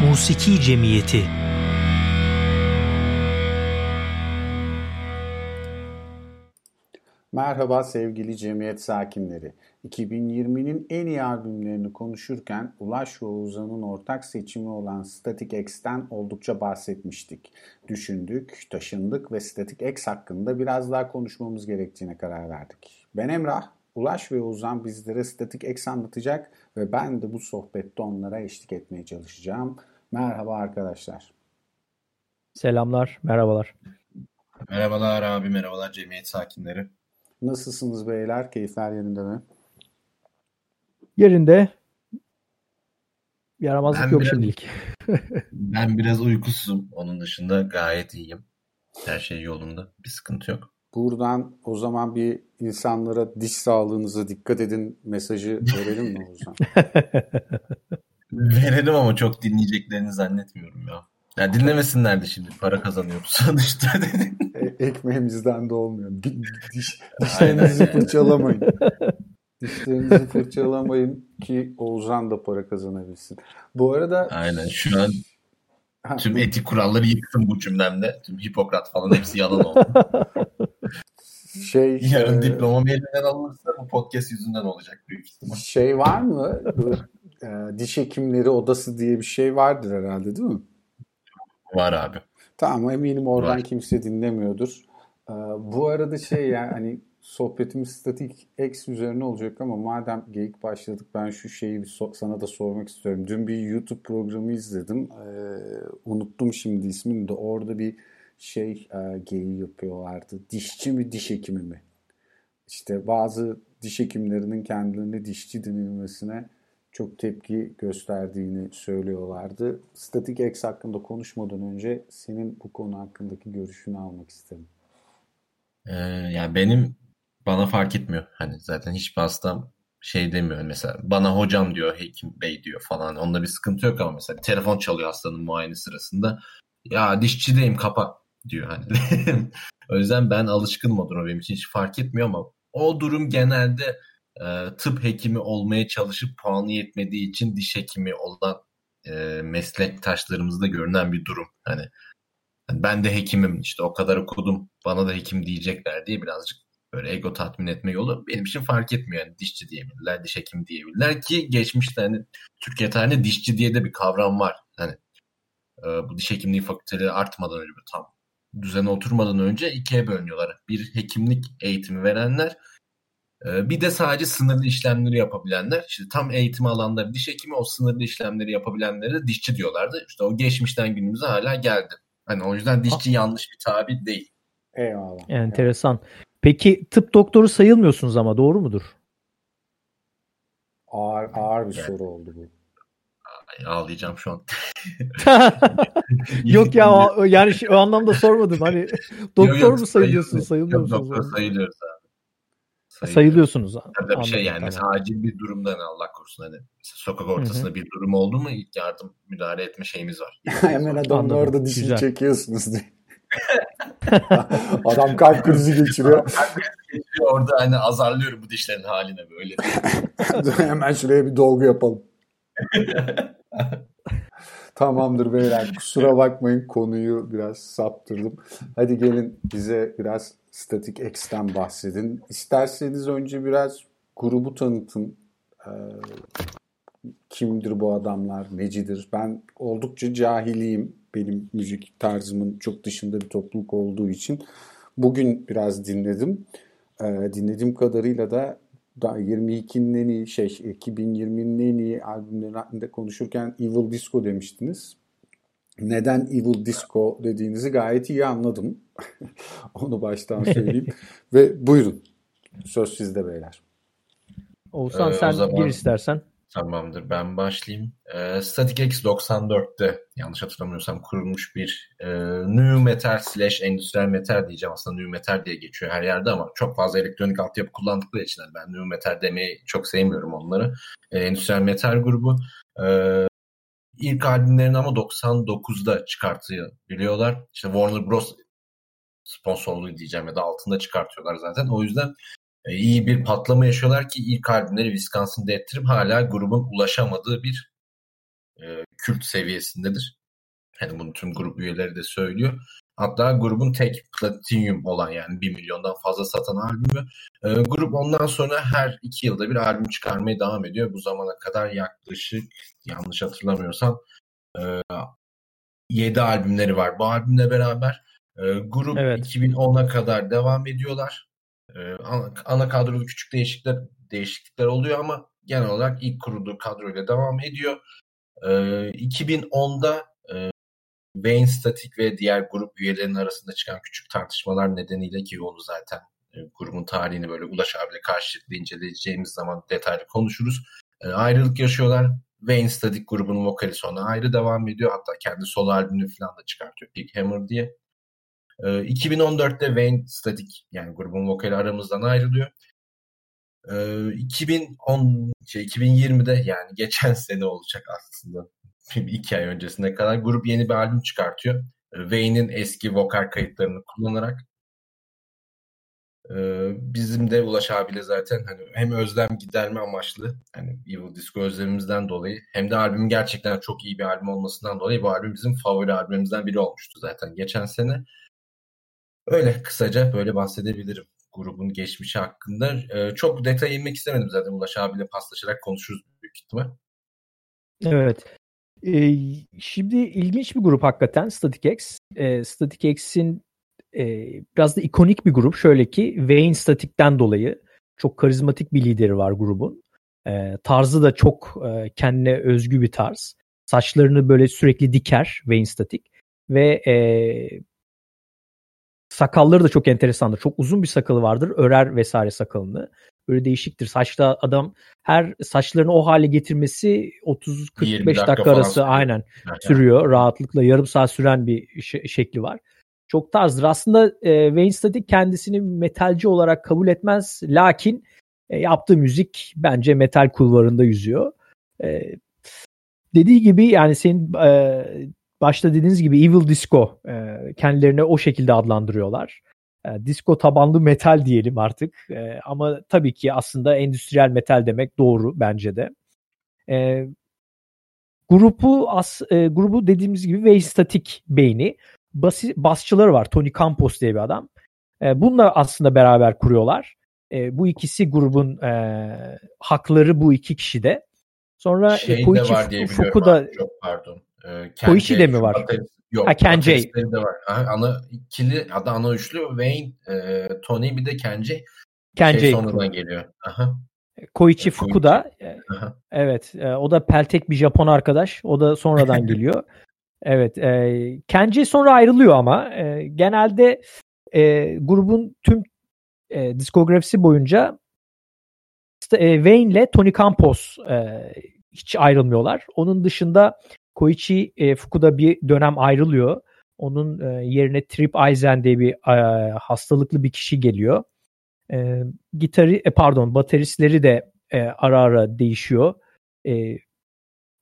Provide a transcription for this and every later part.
Musiki Cemiyeti Merhaba sevgili cemiyet sakinleri. 2020'nin en iyi albümlerini konuşurken Ulaş ve Oğuzhan'ın ortak seçimi olan Static X'ten oldukça bahsetmiştik. Düşündük, taşındık ve Static X hakkında biraz daha konuşmamız gerektiğine karar verdik. Ben Emrah, Ulaş ve Oğuzhan bizlere Static X anlatacak ve ben de bu sohbette onlara eşlik etmeye çalışacağım. Merhaba arkadaşlar. Selamlar, merhabalar. Merhabalar abi, merhabalar cemiyet sakinleri. Nasılsınız beyler? Keyifler yerinde mi? Yerinde. Yaramazlık Ben yok biraz- şimdilik. Ben biraz uykusuzum. Onun dışında gayet iyiyim. Her şey yolunda. Bir sıkıntı yok. Buradan o zaman bir insanlara diş sağlığınıza dikkat edin mesajı verelim mi Oğuzhan? Verelim ama çok dinleyeceklerini zannetmiyorum ya. Ya dinlemesinler de şimdi para kazanıyor sonuçta dedim. E- ekmeğimizden de olmuyor. Di- Diş, dişlerinizi fırçalamayın. Dişlerinizi fırçalamayın ki Oğuzhan da para kazanabilsin. Bu arada Aynen şu an tüm etik kuralları yıktım bu cümlemde. Tüm Hipokrat falan hepsi yalan oldu. şey Yarın e, diplomam elinden alınırsa bu podcast yüzünden olacak büyük ihtimal. şey var mı? E, diş hekimleri odası diye bir şey vardır herhalde değil mi? Var abi. Tamam eminim oradan Var. kimse dinlemiyordur. Ee, bu arada şey yani hani sohbetimiz statik X üzerine olacak ama madem geyik başladık ben şu şeyi bir so- sana da sormak istiyorum. Dün bir YouTube programı izledim. Ee, unuttum şimdi ismini de orada bir şey e, geyiği yapıyorlardı. Dişçi mi diş hekimi mi? İşte bazı diş hekimlerinin kendilerine dişçi denilmesine çok tepki gösterdiğini söylüyorlardı. Static X hakkında konuşmadan önce senin bu konu hakkındaki görüşünü almak isterim. Ee, yani benim bana fark etmiyor. Hani zaten hiçbir hastam şey demiyor. Mesela bana hocam diyor, hekim bey diyor falan. Onda bir sıkıntı yok ama mesela telefon çalıyor hastanın muayene sırasında. Ya dişçideyim kapa diyor hani. O yüzden ben alışkınım o. Benim için hiç fark etmiyor ama o durum genelde e, tıp hekimi olmaya çalışıp puanı yetmediği için diş hekimi olan e, meslektaşlarımızda görünen bir durum. Hani yani ben de hekimim işte o kadar okudum bana da hekim diyecekler diye birazcık böyle ego tatmin etme yolu benim için fark etmiyor. Yani dişçi diyebilirler, diş hekimi diyebilirler ki geçmişte hani Türkiye tarihinde dişçi diye de bir kavram var. Hani e, bu diş hekimliği fakülteleri artmadan önce tam düzene oturmadan önce ikiye bölünüyorlar. Bir hekimlik eğitimi verenler bir de sadece sınırlı işlemleri yapabilenler. İşte tam eğitimi alanlar diş hekimi o sınırlı işlemleri yapabilenlere de dişçi diyorlardı. İşte o geçmişten günümüze hala geldi. Hani o yüzden dişçi yanlış bir tabir değil. Eyvallah. Enteresan. Peki tıp doktoru sayılmıyorsunuz ama doğru mudur? Ağır, ağır bir Yani. soru oldu bu. Ay, ağlayacağım şu an. Yok ya o- yani şu- o anlamda sormadım. Hani doktor Yok, yok, mu sayılıyorsun, sayılıyor. sayılmıyor Yok, musunuz? doktor sayılıyoruz abi. Sayılıyoruz. Sayılıyorsunuz. Tabii tabii şey yani mesela acil bir durumda hani Allah korusun hani sokak ortasında bir durum oldu mu ilk yardım müdahale etme şeyimiz var. Hemen adamın Anladım. orada dişini Güzel. çekiyorsunuz diye. Adam kalp krizi geçiriyor. Orada hani azarlıyorum bu dişlerin haline böyle. Hemen şuraya bir dolgu yapalım. Tamamdır beyler. Kusura bakmayın konuyu biraz saptırdım. Hadi gelin bize biraz Static X'ten bahsedin. İsterseniz önce biraz grubu tanıtın. Ee, kimdir bu adamlar, necidir? Ben oldukça cahiliyim. Benim müzik tarzımın çok dışında bir topluluk olduğu için. Bugün biraz dinledim. Ee, dinlediğim kadarıyla da 22'nin en iyi şey 2020'nin en iyi albümlerinde konuşurken Evil Disco demiştiniz. Neden Evil Disco dediğinizi gayet iyi anladım. Onu baştan söyleyeyim. Ve buyurun. Söz sizde beyler. Oğuzhan ee, sen zaman... gir istersen. Tamamdır ben başlayayım. E, Static X 94'te yanlış hatırlamıyorsam kurulmuş bir e, new metal slash endüstriyel metal diyeceğim aslında new metal diye geçiyor her yerde ama çok fazla elektronik altyapı kullandıkları için ben new metal demeyi çok sevmiyorum onları. E, endüstriyel metal grubu. E, ilk albümlerini ama 99'da çıkartıyor biliyorlar. İşte Warner Bros sponsorluğu diyeceğim ya da altında çıkartıyorlar zaten. O yüzden iyi bir patlama yaşıyorlar ki ilk albümleri Wisconsin'da ettirip hala grubun ulaşamadığı bir e, kült seviyesindedir. Yani bunu tüm grup üyeleri de söylüyor. Hatta grubun tek platinum olan yani 1 milyondan fazla satan albümü. E, grup ondan sonra her iki yılda bir albüm çıkarmaya devam ediyor. Bu zamana kadar yaklaşık yanlış hatırlamıyorsam e, 7 albümleri var. Bu albümle beraber e, grup evet. 2010'a kadar devam ediyorlar. Ee, ana, ana küçük değişiklikler değişiklikler oluyor ama genel olarak ilk kurulduğu kadroyla devam ediyor. 2010'da e, e, Wayne Static ve diğer grup üyelerinin arasında çıkan küçük tartışmalar nedeniyle ki onu zaten e, grubun tarihini böyle Ulaş abiyle karşılıklı inceleyeceğimiz zaman detaylı konuşuruz. ayrılık yaşıyorlar. Wayne Static grubunun vokali sonra ayrı devam ediyor. Hatta kendi solo albümünü falan da çıkartıyor. Big Hammer diye. 2014'te ee, Wayne Static yani grubun vokali aramızdan ayrılıyor. 2010 ee, şey 2020'de yani geçen sene olacak aslında. iki ay öncesine kadar grup yeni bir albüm çıkartıyor. Ee, Wayne'in eski vokal kayıtlarını kullanarak bizim de Ulaş abiyle zaten hani hem özlem giderme amaçlı hani Evil Disco özlemimizden dolayı hem de albümün gerçekten çok iyi bir albüm olmasından dolayı bu albüm bizim favori albümümüzden biri olmuştu zaten geçen sene. Öyle kısaca böyle bahsedebilirim grubun geçmişi hakkında. Ee, çok detay inmek istemedim zaten Ulaş abiyle paslaşarak konuşuruz büyük ihtimal. Evet. Ee, şimdi ilginç bir grup hakikaten Static X. Ee, Static X'in e, biraz da ikonik bir grup. Şöyle ki Wayne Static'ten dolayı çok karizmatik bir lideri var grubun. Ee, tarzı da çok e, kendine özgü bir tarz. Saçlarını böyle sürekli diker Wayne Static ve e, Sakalları da çok enteresandır. Çok uzun bir sakalı vardır. Örer vesaire sakalını. Böyle değişiktir. Saçta adam her saçlarını o hale getirmesi 30-45 dakika, dakika arası sürüyor. aynen sürüyor. Rahatlıkla yarım saat süren bir şekli var. Çok tarzdır. Aslında e, Wayne Static kendisini metalci olarak kabul etmez. Lakin e, yaptığı müzik bence metal kulvarında yüzüyor. E, dediği gibi yani senin e, başta dediğiniz gibi Evil Disco e, kendilerini o şekilde adlandırıyorlar. E, disco tabanlı metal diyelim artık. E, ama tabii ki aslında endüstriyel metal demek doğru bence de. E, grubu as, e, grubu dediğimiz gibi ve statik beyni. Basi, basçıları var. Tony Campos diye bir adam. E, bununla aslında beraber kuruyorlar. E, bu ikisi grubun e, hakları bu iki kişide. Sonra şey e, Koichi var diye Fuku da çok pardon. E, Koichi de mi var? yok. Ha, Kenji. de var. Aha, ana ikili adı ana üçlü Wayne, e, Tony bir de Kenji. Kenji şey sonradan geliyor. Aha. Koichi Fuku da evet e, o da peltek bir Japon arkadaş. O da sonradan geliyor. Evet. E, Kenji sonra ayrılıyor ama e, genelde e, grubun tüm e, diskografisi boyunca e, Wayne ile Tony Campos e, hiç ayrılmıyorlar. Onun dışında Koichi e, Fukuda bir dönem ayrılıyor. Onun e, yerine Trip Aizen diye bir e, hastalıklı bir kişi geliyor. E, gitarı e, pardon bateristleri de e, ara ara değişiyor. E,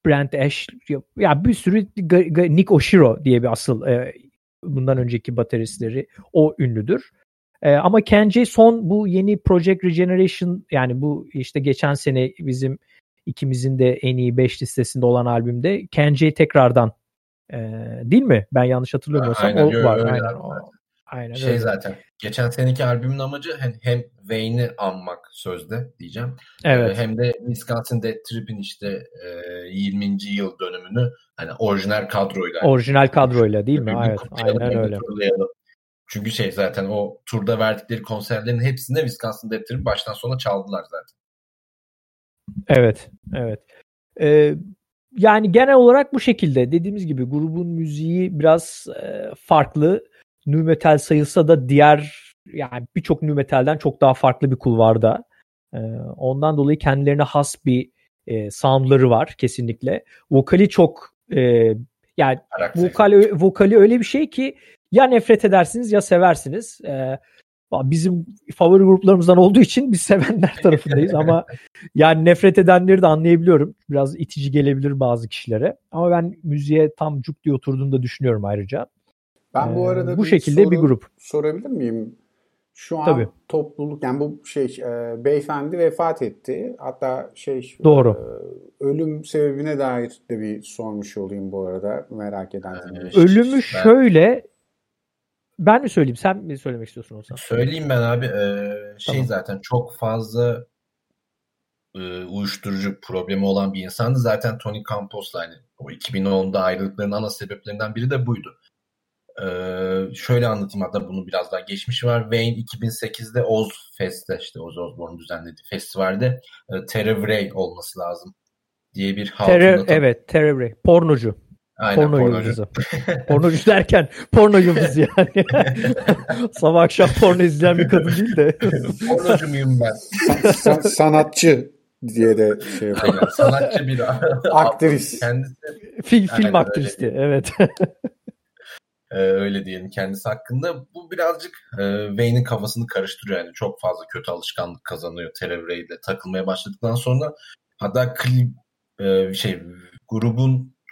Brent Ash ya bir sürü Nick Oshiro diye bir asıl e, bundan önceki bateristleri o ünlüdür. E, ama Kenji son bu yeni Project Regeneration yani bu işte geçen sene bizim ikimizin de en iyi 5 listesinde olan albümde Kenji'yi tekrardan E, değil mi? Ben yanlış hatırlamıyorsam aynen, o var. Öyle aynen. O, aynen şey öyle. zaten geçen seneki albümün amacı hem, hem Wayne'i anmak sözde diyeceğim. Evet. Hem de Wisconsin Dead Trip'in işte e, 20. yıl dönümünü hani orijinal kadroyla. Orijinal kadroyla değil mi? Evet. Aynen öyle. Turlayalım. Çünkü şey zaten o turda verdikleri konserlerin hepsinde Wisconsin Dead Trip baştan sona çaldılar zaten. Evet. Evet. Ee, yani genel olarak bu şekilde dediğimiz gibi grubun müziği biraz e, farklı. Nu metal sayılsa da diğer yani birçok nu metalden çok daha farklı bir kulvarda. E, ondan dolayı kendilerine has bir e, soundları var kesinlikle. Vokali çok e, yani vokal vokali öyle bir şey ki ya nefret edersiniz ya seversiniz. E, bizim favori gruplarımızdan olduğu için biz sevenler tarafındayız ama yani nefret edenleri de anlayabiliyorum. Biraz itici gelebilir bazı kişilere. Ama ben müziğe tam cuk diye oturduğunu da düşünüyorum ayrıca. Ben bu arada ee, bu bir şekilde soru bir grup sorabilir miyim? Şu an Tabii. topluluk yani bu şey e, beyefendi vefat etti. Hatta şey Doğru. E, ölüm sebebine dair de bir sormuş olayım bu arada merak eden. Ee, ölümü ben... şöyle ben mi söyleyeyim? Sen mi söylemek istiyorsun olsan? Söyleyeyim ben abi. Ee, şey tamam. zaten çok fazla e, uyuşturucu problemi olan bir insandı. Zaten Tony Campos'la hani o 2010'da ayrılıklarının ana sebeplerinden biri de buydu. Ee, şöyle anlatayım hatta bunu biraz daha geçmiş var. Wayne 2008'de Oz Fest'te işte Oz Osbourne düzenlediği festivalde e, Terry olması lazım diye bir Terry, evet Terry Pornocu. Aynen, porno pornocu. yıldızı. pornocu derken porno yıldızı yani. Sabah akşam porno izleyen bir kadın değil de. Pornocu muyum ben? San, sanatçı diye de şey yapıyor. Sanatçı bir aktris. Kendisi film, film aktristi evet. ee, öyle diyelim kendisi hakkında. Bu birazcık e, Wayne'in kafasını karıştırıyor yani. Çok fazla kötü alışkanlık kazanıyor Terry Ray'de takılmaya başladıktan sonra. Hatta klip e, şey grubun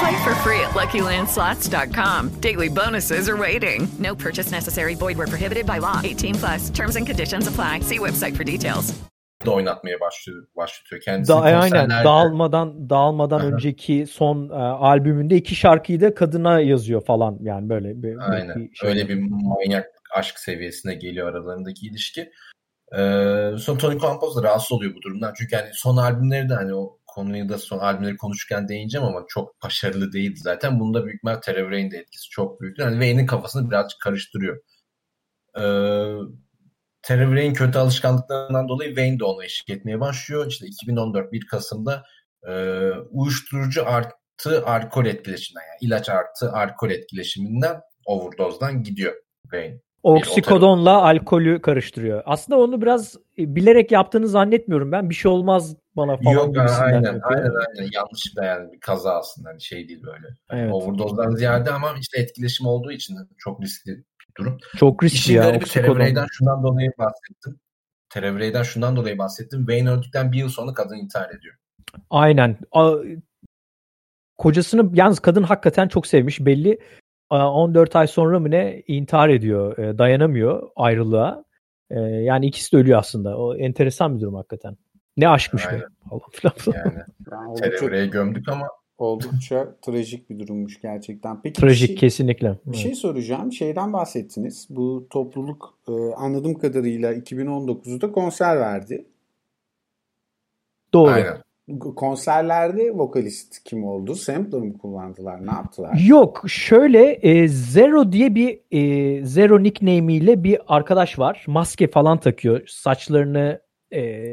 Play for free at LuckyLandSlots.com. Daily bonuses are waiting. No purchase necessary. Void where prohibited by law. 18 plus. Terms and conditions apply. See website for details. oynatmaya başlıyor, başlatıyor kendisi. Da, aynen dağılmadan dağılmadan önceki son e, albümünde iki şarkıyı da kadına yazıyor falan yani böyle bir, aynen. bir şey. öyle bir manyak aşk seviyesine geliyor aralarındaki ilişki. Ee, son Tony Campos da rahatsız oluyor bu durumdan çünkü hani son albümleri de hani o konuyu da son albümleri konuşurken değineceğim ama çok başarılı değildi zaten. Bunda büyük ihtimal Terry de etkisi çok büyüktü. Yani Wayne'in kafasını birazcık karıştırıyor. Ee, Terry kötü alışkanlıklarından dolayı Wayne de ona eşlik etmeye başlıyor. İşte 2014 1 Kasım'da e, uyuşturucu artı alkol etkileşiminden yani ilaç artı alkol etkileşiminden overdose'dan gidiyor Wayne. Oksikodonla alkolü karıştırıyor. Aslında onu biraz e, bilerek yaptığını zannetmiyorum ben. Bir şey olmaz bana falan Yok aynen, aynen aynen yanlışlıkla yani bir kaza aslında hani şey değil böyle. Evet. Overdose'dan ziyade ama işte etkileşim olduğu için çok riskli bir durum. Çok riskli İşin ya. Terevrey'den şundan dolayı bahsettim. Terevrey'den şundan dolayı bahsettim. Wayne öldükten bir yıl sonra kadın intihar ediyor. Aynen. A, kocasını yalnız kadın hakikaten çok sevmiş belli. 14 ay sonra mı ne intihar ediyor. E, dayanamıyor ayrılığa. E, yani ikisi de ölüyor aslında. O enteresan bir durum hakikaten. Ne aşkmış Aynen. be. Allah Yani, yani gömdük ama oldukça trajik bir durummuş gerçekten. Peki trajik şey, kesinlikle. Bir şey soracağım. Şeyden bahsettiniz. Bu topluluk e, anladığım kadarıyla 2019'da konser verdi. Doğru. Aynen konserlerde vokalist kim oldu? Sampler mı kullandılar? Ne yaptılar? Yok. Şöyle e, Zero diye bir e, Zero nickname ile bir arkadaş var. Maske falan takıyor. Saçlarını e,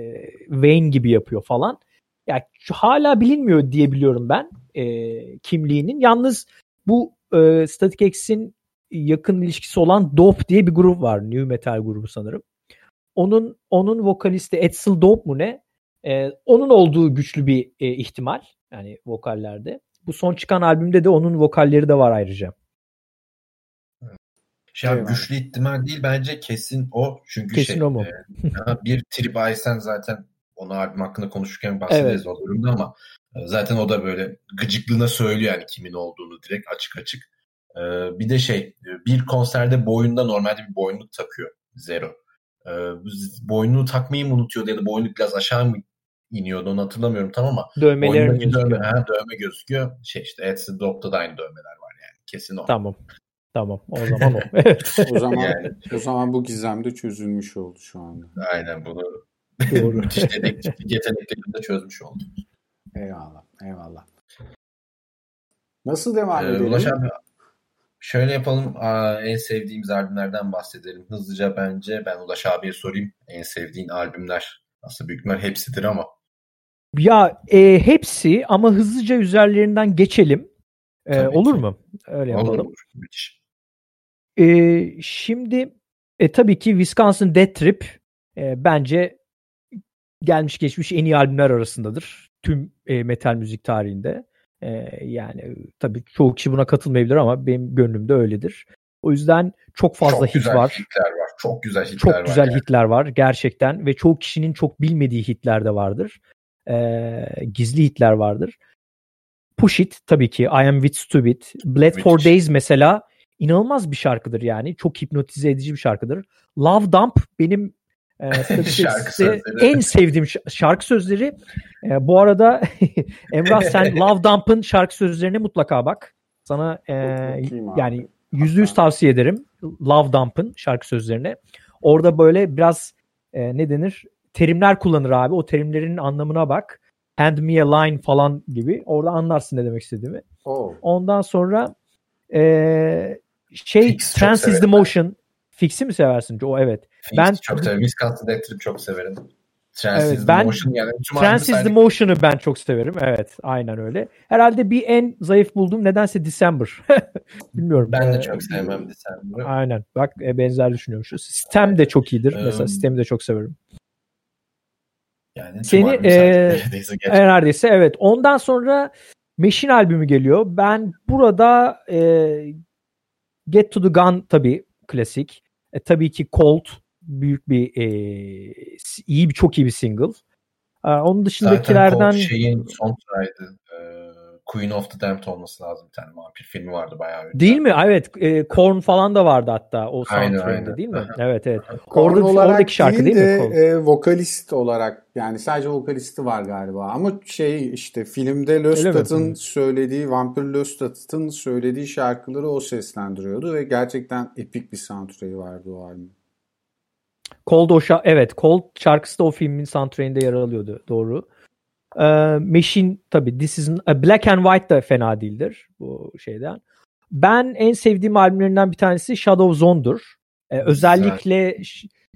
Wayne gibi yapıyor falan. Ya yani hala bilinmiyor diye biliyorum ben e, kimliğinin. Yalnız bu e, Static X'in yakın ilişkisi olan Dope diye bir grup var. New Metal grubu sanırım. Onun onun vokalisti Edsel Dope mu ne? Ee, onun olduğu güçlü bir e, ihtimal yani vokallerde. Bu son çıkan albümde de onun vokalleri de var ayrıca. Şey abi, güçlü ihtimal değil bence kesin o. Çünkü kesin şey, o mu? E, bir Trip Aysen zaten onu albüm hakkında konuşurken bahsederiz evet. o durumda ama e, zaten o da böyle gıcıklığına söylüyor yani kimin olduğunu direkt açık açık. E, bir de şey e, bir konserde boyunda normalde bir boynluk takıyor Zero. E, boynluğu takmayı mı unutuyordu ya da boynluk biraz aşağı mı iniyordu onu hatırlamıyorum tam ama Dövmeler dövme, ha, dövme gözüküyor. Şey işte Etsy Drop'ta da aynı dövmeler var yani. Kesin o. Tamam. Tamam. O zaman o. evet. o zaman yani. o zaman bu gizem de çözülmüş oldu şu anda. Aynen bunu Doğru. müthiş dedektiflik yeteneklerini de çözmüş oldu. Eyvallah. Eyvallah. Nasıl devam ee, edelim? Ulaş abi şöyle yapalım. Aa, en sevdiğimiz albümlerden bahsedelim. Hızlıca bence ben Ulaş abiye sorayım. En sevdiğin albümler. Aslında büyük ihtimal hepsidir ama. Ya e, hepsi ama hızlıca üzerlerinden geçelim. E, olur ki. mu? Öyle yapalım. Olur, olur. Müthiş. E, şimdi e, tabii ki Wisconsin Death Trip e, bence gelmiş geçmiş en iyi albümler arasındadır. Tüm e, metal müzik tarihinde. E, yani tabii çoğu kişi buna katılmayabilir ama benim gönlümde öyledir. O yüzden çok fazla çok hit var. Hitler var. Çok güzel hitler çok var. Çok güzel yani. hitler var gerçekten ve çoğu kişinin çok bilmediği hitler de vardır. Ee, gizli hitler vardır. Push It tabii ki I Am With Stupid. Bled for Days mesela inanılmaz bir şarkıdır yani. Çok hipnotize edici bir şarkıdır. Love Dump benim e, en sevdiğim şarkı sözleri. E, bu arada Emrah sen Love Dump'ın şarkı sözlerine mutlaka bak. Sana e, yani yüzde yüz tavsiye ederim. Love Dump'ın şarkı sözlerine. Orada böyle biraz e, ne denir? Terimler kullanır abi. O terimlerin anlamına bak. Hand me a line falan gibi. Orada anlarsın ne demek istediğimi. Oh. Ondan sonra e, şey Fix Trans is the Motion. Fix'i mi seversin? O evet. Fix ben çok severim. Wisconsin Electric çok severim. Trans evet, is ben, Motion yani. Trans is the Motion'ı ben çok severim. Evet aynen öyle. Herhalde bir en zayıf bulduğum nedense December. Bilmiyorum. Ben de çok sevmem December'ı. Aynen. Bak e, benzer düşünüyormuşuz. Sistem de çok iyidir. Mesela sistemi de çok severim. Yani Seni e, neredeyse, neredeyse evet. Ondan sonra Machine albümü geliyor. Ben burada e, Get to the Gun tabii klasik. E, tabii ki Colt büyük bir e, iyi bir çok iyi bir single. E, onun dışındakilerden Zaten Colt şeyin soundtrack'ıydı. E, Queen of the Damned olması lazım bir tane vampir filmi vardı bayağı. Önce. Değil mi? Evet. E, Korn falan da vardı hatta o soundtrack'inde değil mi? evet evet. Korn Orada, olarak oradaki şarkı değil, değil mi? E, vokalist olarak yani sadece vokalisti var galiba. Ama şey işte filmde Löstat'ın söylediği Vampir Löstat'ın söylediği şarkıları o seslendiriyordu ve gerçekten epik bir soundtrack'i vardı o albüm. Cold o şa- evet Cold şarkısı da o filmin soundtrack'inde yer alıyordu. Doğru. Ee, Machine tabii This is Black and White da fena değildir bu şeyden. Ben en sevdiğim albümlerinden bir tanesi Shadow Zone'dur. Ee, özellikle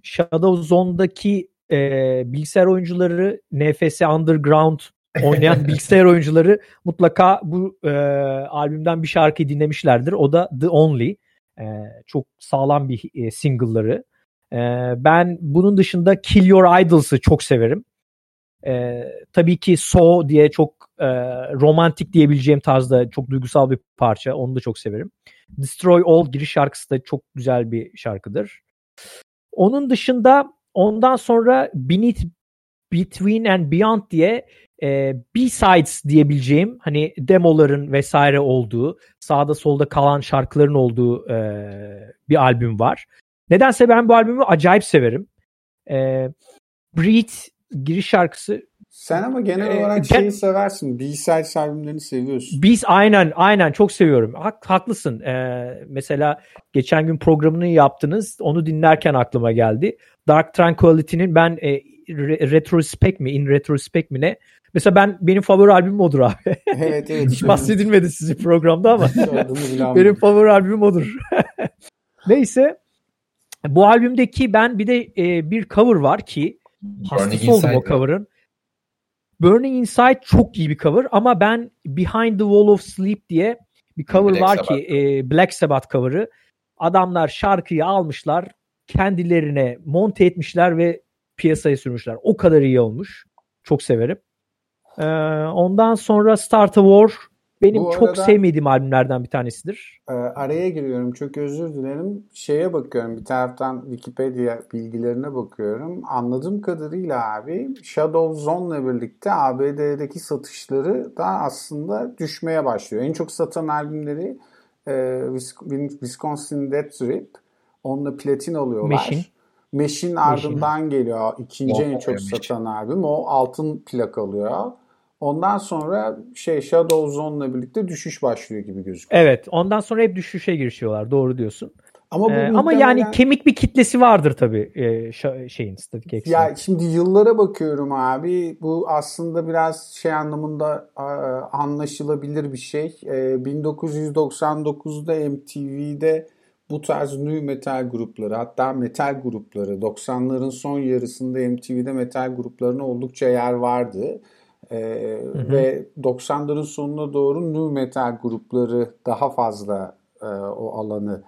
Shadow Zone'daki e, bilgisayar oyuncuları NFS Underground oynayan bilgisayar oyuncuları mutlaka bu e, albümden bir şarkıyı dinlemişlerdir. O da The Only. E, çok sağlam bir e, single'ları. E, ben bunun dışında Kill Your Idols'ı çok severim. E, tabii ki So diye çok e, romantik diyebileceğim tarzda çok duygusal bir parça. Onu da çok severim. Destroy All giriş şarkısı da çok güzel bir şarkıdır. Onun dışında ondan sonra Beneath Between and Beyond diye e, B-sides diyebileceğim hani demoların vesaire olduğu sağda solda kalan şarkıların olduğu e, bir albüm var. Nedense ben bu albümü acayip severim. E, Breathe giriş şarkısı. Sen ama genel olarak ee, şeyi seversin. B-side albümlerini seviyorsun. Biz aynen aynen çok seviyorum. Hak, haklısın. Ee, mesela geçen gün programını yaptınız. Onu dinlerken aklıma geldi. Dark Tranquility'nin ben e, re, retrospect mi, in retrospect mi ne? Mesela ben benim favori albümüm odur abi. Evet evet. Hiç bahsedilmedi sizin programda ama benim favori albümüm odur. Neyse bu albümdeki ben bir de e, bir cover var ki hastası oldum o cover'ın. Burning Inside çok iyi bir cover ama ben Behind the Wall of Sleep diye bir cover Black var Sabbath. ki e, Black Sabbath cover'ı. Adamlar şarkıyı almışlar, kendilerine monte etmişler ve piyasaya sürmüşler. O kadar iyi olmuş. Çok severim. Ee, ondan sonra Start a War benim Bu çok arada, sevmediğim albümlerden bir tanesidir. E, araya giriyorum çok özür dilerim. Şeye bakıyorum bir taraftan Wikipedia bilgilerine bakıyorum. Anladığım kadarıyla abi Shadow Zone'la birlikte ABD'deki satışları da aslında düşmeye başlıyor. En çok satan albümleri e, Wisconsin Death Trip. Onunla platin alıyorlar. Machine. Machine ardından Machine. geliyor. İkinci en çok satan albüm. O altın plak alıyor. Ondan sonra şey Shadow Zone'la birlikte düşüş başlıyor gibi gözüküyor. Evet. Ondan sonra hep düşüşe girişiyorlar. Doğru diyorsun. Ama, bu ee, ama yani kemik bir kitlesi vardır tabii e, şeyin Static X'in. Ya şimdi yıllara bakıyorum abi. Bu aslında biraz şey anlamında e, anlaşılabilir bir şey. E, 1999'da MTV'de bu tarz new metal grupları hatta metal grupları 90'ların son yarısında MTV'de metal gruplarına oldukça yer vardı. Hı hı. Ve 90'ların sonuna doğru new metal grupları daha fazla e, o alanı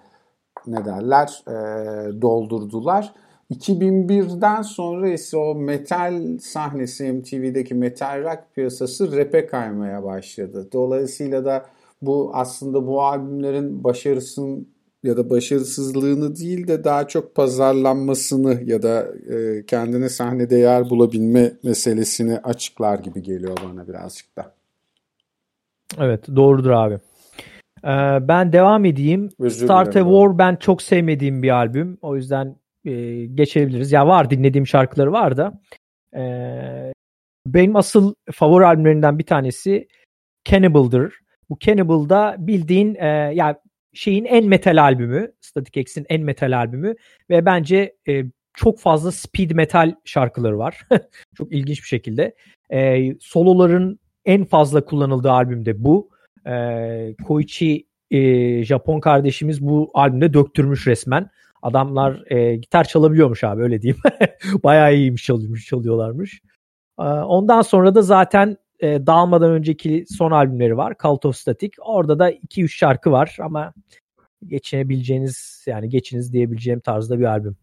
ne derler e, doldurdular. 2001'den sonra ise o metal sahnesi MTV'deki metal rock piyasası rap'e kaymaya başladı. Dolayısıyla da bu aslında bu albümlerin başarısının ya da başarısızlığını değil de daha çok pazarlanmasını ya da e, kendine sahnede yer bulabilme meselesini açıklar gibi geliyor bana birazcık da. Evet doğrudur abi. Ee, ben devam edeyim. Özür Start a War ben çok sevmediğim bir albüm. O yüzden e, geçebiliriz. Ya var dinlediğim şarkıları var da. E, benim asıl favori albümlerinden bir tanesi Cannibal'dır. Bu Cannibal'da bildiğin e, ya şeyin en metal albümü. Static X'in en metal albümü ve bence e, çok fazla speed metal şarkıları var. çok ilginç bir şekilde. E, soloların en fazla kullanıldığı albüm de bu. E, Koichi e, Japon kardeşimiz bu albümde döktürmüş resmen. Adamlar e, gitar çalabiliyormuş abi öyle diyeyim. Bayağı iyiymiş çalıyormuş, çalıyorlarmış. E, ondan sonra da zaten e, dağılmadan önceki son albümleri var. Cult of Static. Orada da 2-3 şarkı var ama geçinebileceğiniz yani geçiniz diyebileceğim tarzda bir albüm.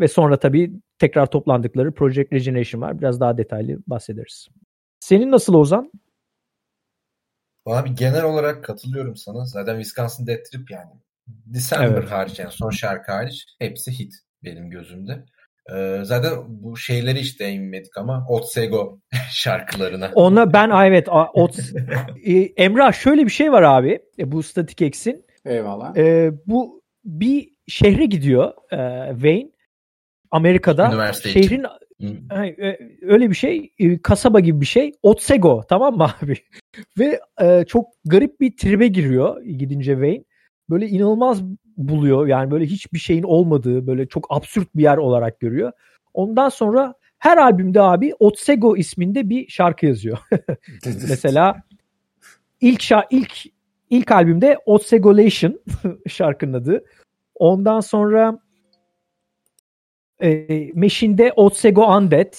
Ve sonra tabii tekrar toplandıkları Project Regeneration var. Biraz daha detaylı bahsederiz. Senin nasıl Ozan? Abi genel olarak katılıyorum sana. Zaten Wisconsin Death Trip yani. December evet. hariç yani son şarkı hariç hepsi hit benim gözümde. Ee, zaten bu şeyleri hiç değinmedik ama Otsego şarkılarına. Ona ben evet Ot e, Emrah şöyle bir şey var abi e, bu Static X'in. Eyvallah. E, bu bir şehre gidiyor e, Wayne Amerika'da. Üniversite şehrin için. E, öyle bir şey kasaba gibi bir şey Otsego tamam mı abi? Ve e, çok garip bir tribe giriyor gidince Wayne. Böyle inanılmaz buluyor. Yani böyle hiçbir şeyin olmadığı böyle çok absürt bir yer olarak görüyor. Ondan sonra her albümde abi Otsego isminde bir şarkı yazıyor. Mesela ilk şa- ilk ilk albümde Otsegolation şarkının adı. Ondan sonra e, Machine'de Otsego Undead.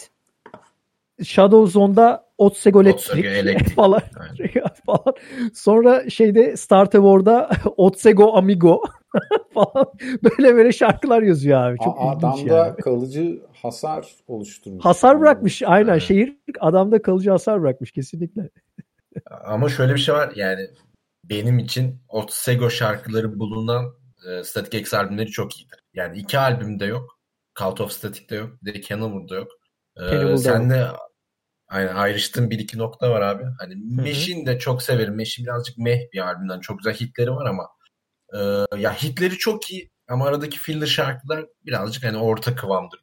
Shadow Zone'da Otsego Electric falan, falan. Sonra şeyde Star War'da Otsego Amigo falan böyle böyle şarkılar yazıyor abi. Çok A- adamda yani. kalıcı hasar oluşturmuş. Hasar bırakmış aynen evet. şehir adamda kalıcı hasar bırakmış kesinlikle. Ama şöyle bir şey var yani benim için Otsego şarkıları bulunan e, Static X albümleri çok iyidir. Yani iki albümde yok. Cult of Static'te yok. Bir de Cannibal'da yok. Ee, sen de aynen ayrıştığın bir iki nokta var abi. Hani Meşin de çok severim. Meşin birazcık meh bir albümden. Çok güzel hitleri var ama e, ya hitleri çok iyi Ama aradaki filler şarkılar birazcık hani orta kıvamdır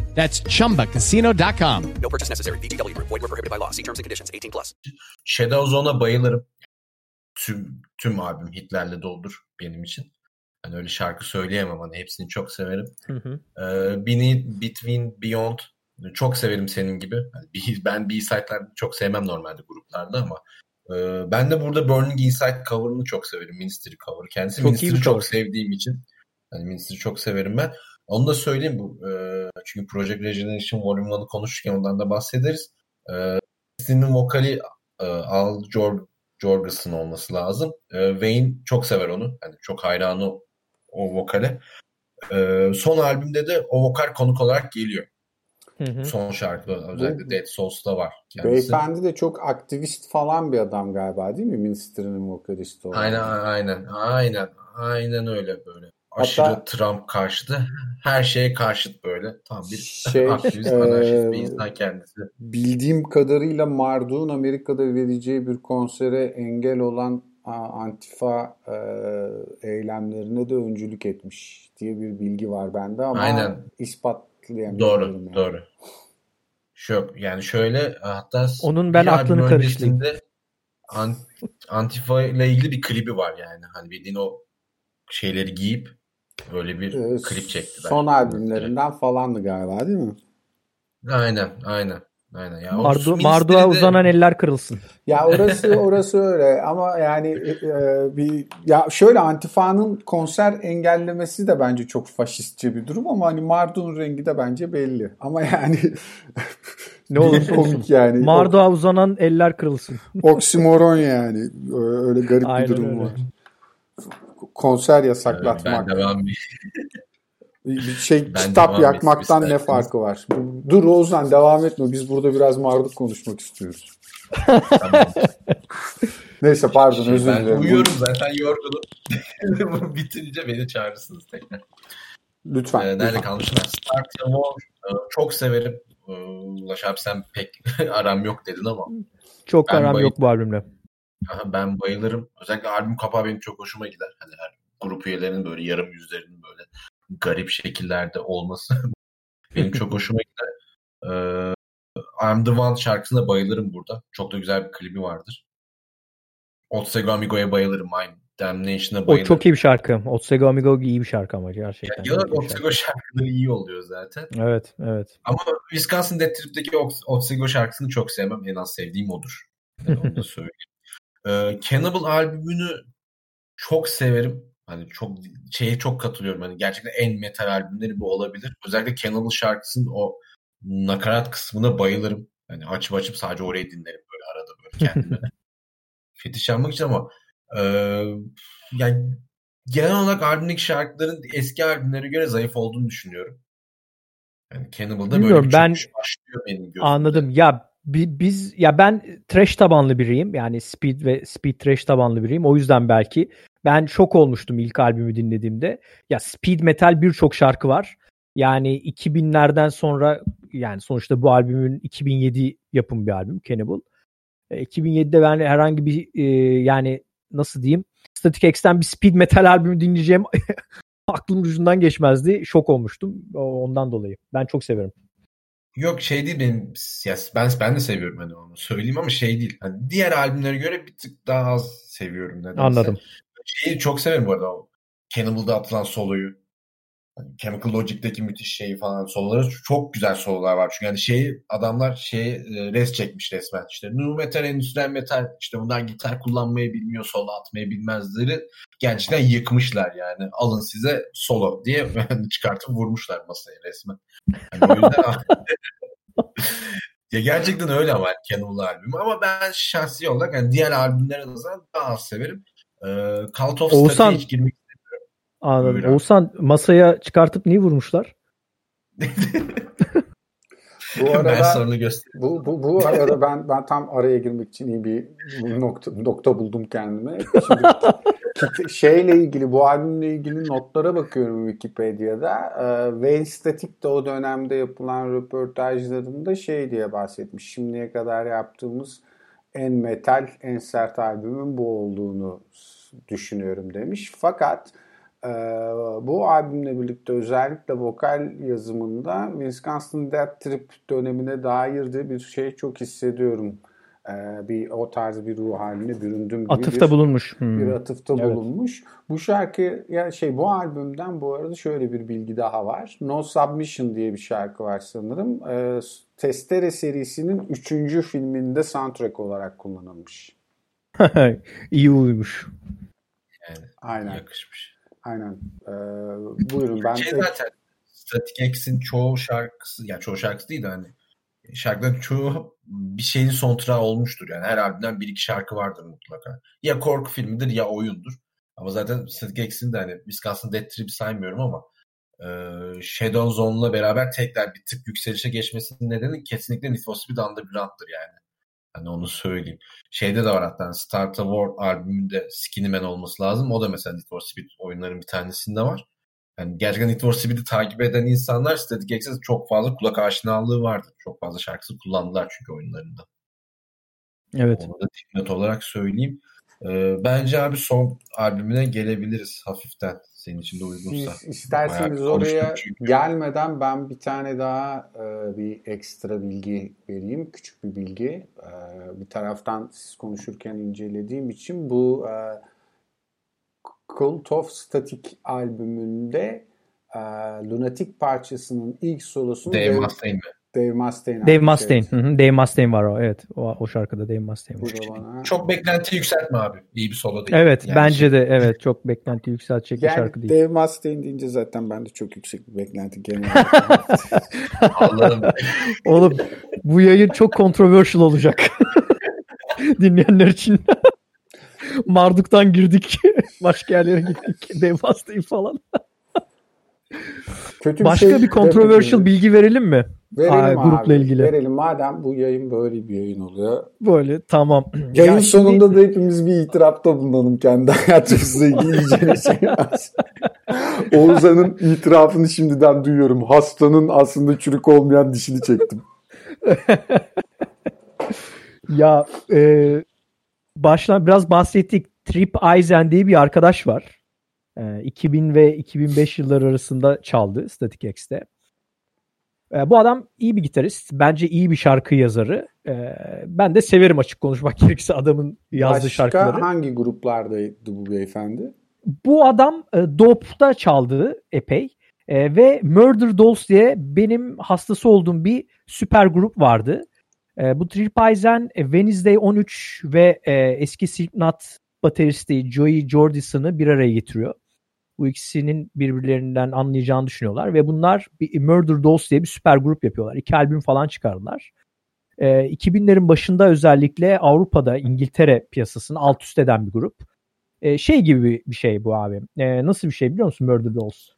That's chumbacasino.com. No purchase necessary. VGW Group. Void were prohibited by law. See terms and conditions. 18 plus. Shadow Zone'a bayılırım. Tüm, tüm albüm hitlerle doldur benim için. Hani öyle şarkı söyleyemem hani hepsini çok severim. Hı hı. Ee, Beneath, Between, Beyond çok severim senin gibi. Yani bir- ben B-side'lar çok sevmem normalde gruplarda ama e, ben de burada Burning Inside cover'ını çok severim. Ministry cover. Kendisi Çok bir çok cover. sevdiğim için hani Ministry'i çok severim ben. Onu da söyleyeyim bu e, çünkü Project Regeneration Volume 1'ı konuşurken ondan da bahsederiz. E, vokali e, Al Jor Jorgensen olması lazım. E, Wayne çok sever onu. Yani çok hayranı o, vokale. E, son albümde de o vokal konuk olarak geliyor. Hı hı. Son şarkı özellikle Dead Souls'ta var. kendisi. Beyefendi de çok aktivist falan bir adam galiba değil mi? Ministry'nin vokalisti olan. Aynen aynen aynen aynen öyle böyle. Aşırı Hatta- Trump karşıtı. Her şeye karşıt böyle. Tam bir Şey, aktivist, anarşist bir insan kendisi. Bildiğim kadarıyla Marduk'un Amerika'da vereceği bir konsere engel olan Antifa e, eylemlerine de öncülük etmiş diye bir bilgi var bende ama Aynen. ispatlayamıyorum. Doğru, yani. doğru. Şu, yani şöyle hatta Onun ben aklını An- Antifa ile ilgili bir klibi var yani. Hani bildiğin o şeyleri giyip böyle bir Ee, klip çektiler. Son albümlerinden falandı galiba değil mi? Aynen, aynen. Aynen. Ya Mardu, Mardu'a uzanan eller kırılsın. Ya orası orası öyle ama yani e, bir ya şöyle Antifa'nın konser engellemesi de bence çok faşistçe bir durum ama hani Marduk'un rengi de bence belli. Ama yani Ne olursa komik olsun. yani. Mardu'a uzanan eller kırılsın. Oksimoron yani. Öyle garip Aynen bir durum öyle. var. Konser Ben yasaklatmak. devam Bir şey Ben kitap devam yakmaktan ne farkı var? Dur Oğuzhan devam etme. Biz burada biraz Marduk konuşmak istiyoruz. Tamam. Neyse pardon Şey, özür ben dilerim. uyuyorum zaten yorgunum. Bu Bitince beni çağırırsınız tekrar. Lütfen. Ee, nerede lütfen. the War. Ee, çok severim. Ee, Ulaş abi sen pek aram yok dedin ama Çok Ben aram bayıl- yok bu albümle. Aha, ben bayılırım. Özellikle albüm kapağı benim çok hoşuma gider. Hani her grup üyelerinin böyle yarım yüzlerinin böyle garip şekillerde olması benim çok hoşuma gider. Ee, I'm the One şarkısına bayılırım burada. Çok da güzel bir klibi vardır. Otsego Amigo'ya bayılırım. My Damnation'a O bayılırım. çok iyi bir şarkı. Otsego Amigo iyi bir şarkı ama gerçekten. Olarak iyi bir şarkı. Otsego şarkıları iyi oluyor zaten. Evet, evet. Ama Wisconsin Death Trip'teki Ots- Otsego şarkısını çok sevmem. En az sevdiğim odur. Yani onu da söyleyeyim. Ee, Cannibal albümünü çok severim. Hani çok şeye çok katılıyorum. Hani gerçekten en metal albümleri bu olabilir. Özellikle Cannibal şarkısının o nakarat kısmına bayılırım. Hani açıp açıp sadece orayı dinlerim böyle arada böyle kendime. Fetiş yapmak için ama e, yani genel olarak albümdeki şarkıların eski albümlere göre zayıf olduğunu düşünüyorum. Yani Cannibal'da böyle Bilmiyorum, bir ben- başlıyor benim gözümde. Anladım. Ya biz ya ben trash tabanlı biriyim. Yani speed ve speed trash tabanlı biriyim. O yüzden belki ben şok olmuştum ilk albümü dinlediğimde. Ya speed metal birçok şarkı var. Yani 2000'lerden sonra yani sonuçta bu albümün 2007 yapım bir albüm Cannibal. E, 2007'de ben herhangi bir e, yani nasıl diyeyim Static X'ten bir speed metal albümü dinleyeceğim aklım ucundan geçmezdi. Şok olmuştum ondan dolayı. Ben çok severim. Yok şey değil benim ya ben ben de seviyorum hani onu söyleyeyim ama şey değil. Hani diğer albümlere göre bir tık daha az seviyorum nedense. Anladım. Şeyi çok severim bu arada o Cannibal'da atılan soloyu. Hani Chemical Logic'teki müthiş şeyi falan soloları çok güzel sololar var. Çünkü yani şeyi adamlar şey res çekmiş resmen. İşte nu metal, endüstriyel metal işte bunlar gitar kullanmayı bilmiyor, solo atmayı bilmezleri gerçekten yıkmışlar yani. Alın size solo diye çıkartıp vurmuşlar masaya resmen. Yani o yüzden ya gerçekten öyle ama Cannibal albümü ama ben şahsi olarak yani diğer albümlere nazaran daha az severim. Ee, Cult of Oğuzhan- hiç girmek Anladım. Buyur abi. Oğuzhan masaya çıkartıp niye vurmuşlar? Bu arada ben sonra bu, bu, bu arada ben ben tam araya girmek için iyi bir nokta, nokta buldum kendime. Şimdi şeyle ilgili bu albümle ilgili notlara bakıyorum Wikipedia'da. Ee, Wayne Static de o dönemde yapılan röportajlarında şey diye bahsetmiş. Şimdiye kadar yaptığımız en metal, en sert albümün bu olduğunu düşünüyorum demiş. Fakat e, bu albümle birlikte özellikle vokal yazımında Wisconsin Death Trip dönemine dair de bir şey çok hissediyorum. E, bir o tarz bir ruh haline büründüm gibi atıfta bir, bulunmuş. Hmm. Bir atıfta evet. bulunmuş. Bu şarkı ya şey bu albümden bu arada şöyle bir bilgi daha var. No Submission diye bir şarkı var sanırım. E, Testere serisinin 3. filminde soundtrack olarak kullanılmış. İyi uymuş. Yani Aynen. yakışmış. Aynen. Ee, buyurun ben... Şey zaten Static X'in çoğu şarkısı, yani çoğu şarkısı değil de hani şarkıların çoğu bir şeyin soundtrack'ı olmuştur. Yani her albümden bir iki şarkı vardır mutlaka. Ya korku filmidir ya oyundur. Ama zaten Static X'in de hani Wisconsin Death Trip'i saymıyorum ama e, Shadow Zone'la beraber tekrar bir tık yükselişe geçmesinin nedeni kesinlikle Need for Speed Underground'dır yani. Hani onu söyleyeyim. Şeyde de var hatta Star War albümünde Skinny Man olması lazım. O da mesela Need for Speed oyunların bir tanesinde var. Yani gerçekten Need for Speed'i takip eden insanlar Static X'e çok fazla kulak aşinalığı vardı. Çok fazla şarkısı kullandılar çünkü oyunlarında. Evet. Onu da net olarak söyleyeyim. Ee, bence abi son albümüne gelebiliriz hafiften senin için de uygunsa. Siz isterseniz oraya gelmeden ben bir tane daha e, bir ekstra bilgi vereyim. Küçük bir bilgi. E, bir taraftan siz konuşurken incelediğim için bu e, Cult of Static albümünde e, Lunatic parçasının ilk solosunu Dave Mustaine mi? Dave Mustaine. Dave Mustaine. Hı hı. Dave Mustaine var o. Evet. O, o şarkıda Dave Mustaine var. Bana... Çok beklenti yükseltme abi. İyi bir solo değil. Evet. Yani bence şey... de evet. Çok beklenti yükseltecek yani bir şarkı değil. Dave Mustaine deyince zaten ben de çok yüksek bir beklenti genel Allah'ım. Oğlum bu yayın çok controversial olacak. Dinleyenler için. Marduk'tan girdik. Başka yerlere gittik. Dave Mustaine falan. Kötü bir Başka şey bir controversial bilgi verelim mi? Verelim Aa, grupla abi, ilgili. Verelim madem bu yayın böyle bir yayın oluyor. Böyle tamam. Yayın ya sonunda şimdi... da hepimiz bir itirafta bulunalım kendi hayatımızla ilgili bir şey Oğuzhan'ın itirafını şimdiden duyuyorum. Hastanın aslında çürük olmayan dişini çektim. ya e, baştan biraz bahsettik. Trip Eisen diye bir arkadaş var. E, 2000 ve 2005 yılları arasında çaldı Static X'te. E, bu adam iyi bir gitarist. Bence iyi bir şarkı yazarı. E, ben de severim açık konuşmak gerekirse adamın yazdığı Başka şarkıları. Başka hangi gruplardaydı bu beyefendi? Bu adam e, Dope'da çaldı epey. E, ve Murder Dolls diye benim hastası olduğum bir süper grup vardı. E, bu Trip Eisen, e, Wednesday 13 ve e, eski Slipknot bateristi Joey Jordison'ı bir araya getiriyor bu ikisinin birbirlerinden anlayacağını düşünüyorlar ve bunlar bir Murder Dolls diye bir süper grup yapıyorlar. İki albüm falan çıkardılar. E, ee, 2000'lerin başında özellikle Avrupa'da İngiltere piyasasını alt üst eden bir grup. E, şey gibi bir şey bu abi. E, nasıl bir şey biliyor musun Murder Dolls?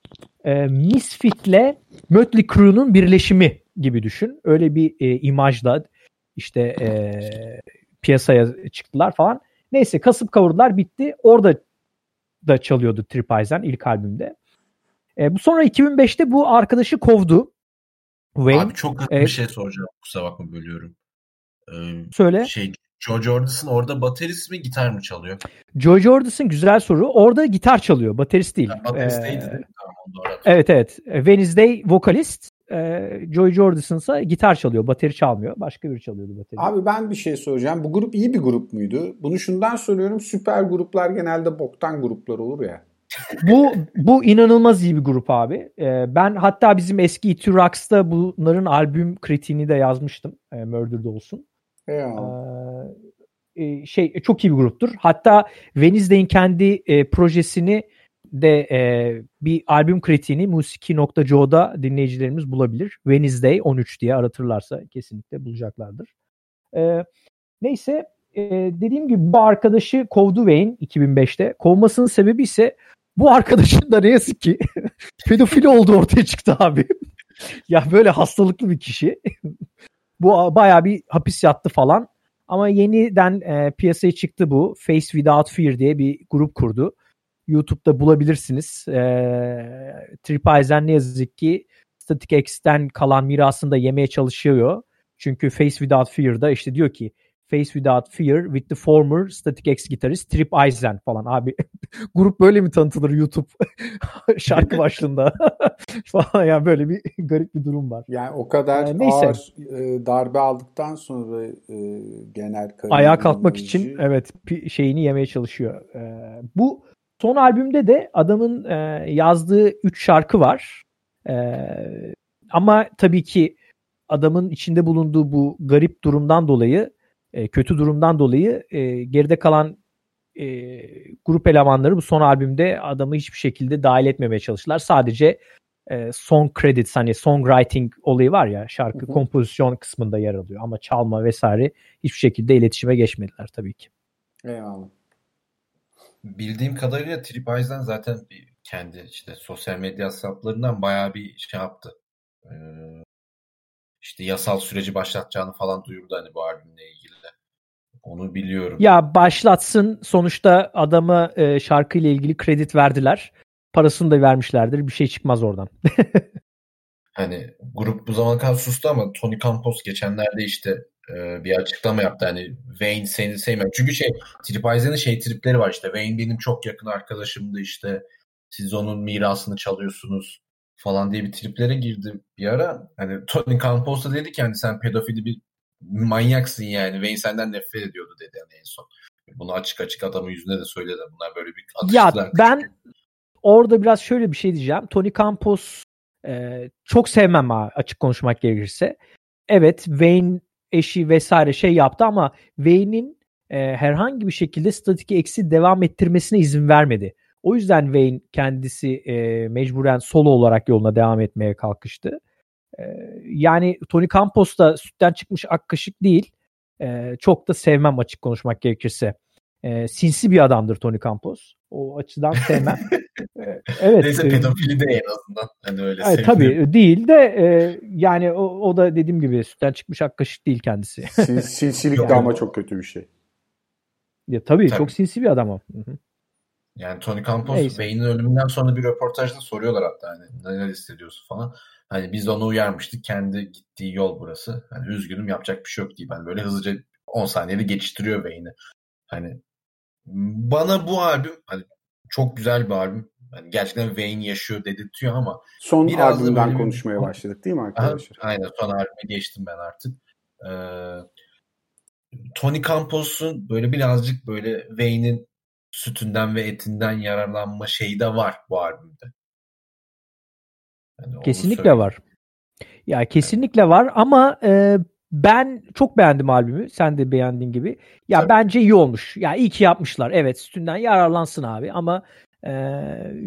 E, Misfit'le Mötley Crue'nun birleşimi gibi düşün. Öyle bir e, imajla işte e, piyasaya çıktılar falan. Neyse kasıp kavurdular bitti. Orada da çalıyordu Trip Eisen ilk albümde. E, bu sonra 2005'te bu arkadaşı kovdu. Wayne. Abi çok hızlı e, bir şey soracağım. Kusura bakma bölüyorum. Ee, söyle. Şey, Joe Jordison orada baterist mi gitar mı çalıyor? Joe Jordison güzel soru. Orada gitar çalıyor. Baterist değil. Yani baterist ee. Tamam, doğru. Evet evet. Wednesday vokalist. E, Joy Jordison ise gitar çalıyor. Bateri çalmıyor. Başka biri çalıyordu bateri. Abi ben bir şey soracağım. Bu grup iyi bir grup muydu? Bunu şundan soruyorum. Süper gruplar genelde boktan gruplar olur ya. bu bu inanılmaz iyi bir grup abi. Ee, ben hatta bizim eski It Rocks'ta bunların albüm kritiğini de yazmıştım. E, Murder'da olsun. Eyvallah. Ee, şey çok iyi bir gruptur. Hatta Wednesday'in kendi e, projesini de e, bir albüm kritiğini musiki.co'da dinleyicilerimiz bulabilir. Wednesday 13 diye aratırlarsa kesinlikle bulacaklardır. E, neyse e, dediğim gibi bu arkadaşı kovdu Wayne 2005'te. Kovmasının sebebi ise bu arkadaşın da ne yazık ki pedofili olduğu ortaya çıktı abi. ya böyle hastalıklı bir kişi. bu bayağı bir hapis yattı falan. Ama yeniden e, piyasaya çıktı bu. Face Without Fear diye bir grup kurdu. YouTube'da bulabilirsiniz. E, Trip Eisen ne yazık ki Static X'ten kalan mirasını da yemeye çalışıyor. Çünkü Face Without Fear'da işte diyor ki Face Without Fear with the former Static X gitarist Trip Eisen falan. Abi grup böyle mi tanıtılır YouTube şarkı başlığında falan yani böyle bir garip bir durum var. Yani o kadar ee, neyse. ağır e, darbe aldıktan sonra e, genel ayağa kalkmak için evet şeyini yemeye çalışıyor. E, bu son albümde de adamın e, yazdığı 3 şarkı var. E, ama tabii ki adamın içinde bulunduğu bu garip durumdan dolayı e, kötü durumdan dolayı e, geride kalan e, grup elemanları bu son albümde adamı hiçbir şekilde dahil etmemeye çalıştılar. Sadece e, song credits hani songwriting olayı var ya şarkı hı hı. kompozisyon kısmında yer alıyor ama çalma vesaire hiçbir şekilde iletişime geçmediler tabii ki. Eyvallah. Bildiğim kadarıyla TripAdvisor zaten bir kendi işte sosyal medya hesaplarından bayağı bir şey yaptı. Ee, işte yasal süreci başlatacağını falan duyurdu hani bu albümle ilgili. Onu biliyorum. Ya başlatsın sonuçta adama e, şarkıyla ilgili kredi verdiler. Parasını da vermişlerdir. Bir şey çıkmaz oradan. hani grup bu zaman kadar sustu ama Tony Campos geçenlerde işte e, bir açıklama yaptı. Hani Wayne seni sevmiyor. Çünkü şey Trip şey tripleri var işte. Wayne benim çok yakın arkadaşımdı işte. Siz onun mirasını çalıyorsunuz falan diye bir triplere girdi bir ara. Hani Tony Campos da dedi ki hani sen pedofili bir manyaksın yani. Wayne senden nefret ediyordu dedi yani en son. Bunu açık açık adamın yüzüne de söyledi. Bunlar böyle bir atıştılar. Ya ben küçük. orada biraz şöyle bir şey diyeceğim. Tony Campos e, çok sevmem ha açık konuşmak gerekirse. Evet Wayne eşi vesaire şey yaptı ama Wayne'in e, herhangi bir şekilde Static X'i devam ettirmesine izin vermedi. O yüzden Wayne kendisi e, mecburen solo olarak yoluna devam etmeye kalkıştı. E, yani Tony Campos da sütten çıkmış ak kaşık değil. E, çok da sevmem açık konuşmak gerekirse. E, sinsi bir adamdır Tony Campos. O açıdan sevmem. e, evet. Neyse pedofili de en azından. Hani öyle evet, tabii değil de e, yani o, o da dediğim gibi sütten çıkmış ak kaşık değil kendisi. Sinsilik de ama çok kötü bir şey. Ya tabii, tabii. çok sinsi bir adam o. Hı-hı. Yani Tony Campos Wayne'in ölümünden sonra bir röportajda soruyorlar hatta hani neler hissediyorsun falan. Hani biz onu uyarmıştık. Kendi gittiği yol burası. Hani üzgünüm yapacak bir şey yok diye. Ben böyle hızlıca 10 saniyede geçiştiriyor Wayne'i. Hani bana bu albüm hani çok güzel bir albüm. Yani gerçekten Wayne yaşıyor dedirtiyor ama son biraz albümden konuşmaya bir... başladık değil mi arkadaşlar? Aha, aynen son albüme geçtim ben artık. Ee, Tony Campos'un böyle birazcık böyle Wayne'in sütünden ve etinden yararlanma şeyi de var bu albümde. Yani kesinlikle var. Ya kesinlikle var ama e, ben çok beğendim albümü. Sen de beğendiğin gibi. Ya Tabii. bence iyi olmuş. Ya iyi ki yapmışlar. Evet sütünden yararlansın abi ama e,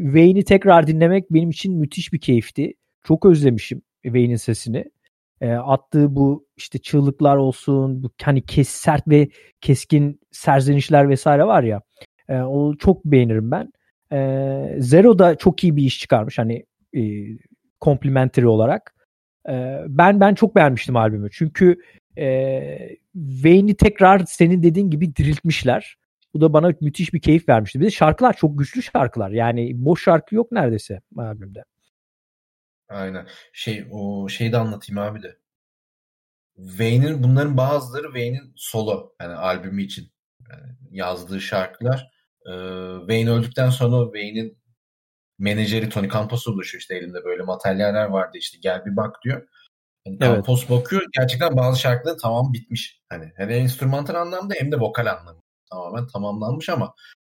Wayne'i tekrar dinlemek benim için müthiş bir keyifti. Çok özlemişim Wayne'in sesini. E, attığı bu işte çığlıklar olsun, bu hani kes sert ve keskin serzenişler vesaire var ya. E, o çok beğenirim ben. E, Zero da çok iyi bir iş çıkarmış hani e, complimentary olarak. E, ben ben çok beğenmiştim albümü. Çünkü e, Wayne'i tekrar senin dediğin gibi diriltmişler. Bu da bana müthiş bir keyif vermişti. Bir de şarkılar çok güçlü şarkılar. Yani boş şarkı yok neredeyse albümde. Aynen. Şey o şeyi de anlatayım abi de. Wayne'in bunların bazıları Wayne'in solo yani albümü için yani yazdığı şarkılar. Ee, Wayne öldükten sonra Wayne'in menajeri Tony Campos'a ulaşıyor işte elinde böyle materyaller vardı işte gel bir bak diyor. Yani evet. Campos bakıyor gerçekten bazı şarkıların tamam bitmiş. Hani hem enstrümantal anlamda hem de vokal anlamda tamamen tamamlanmış ama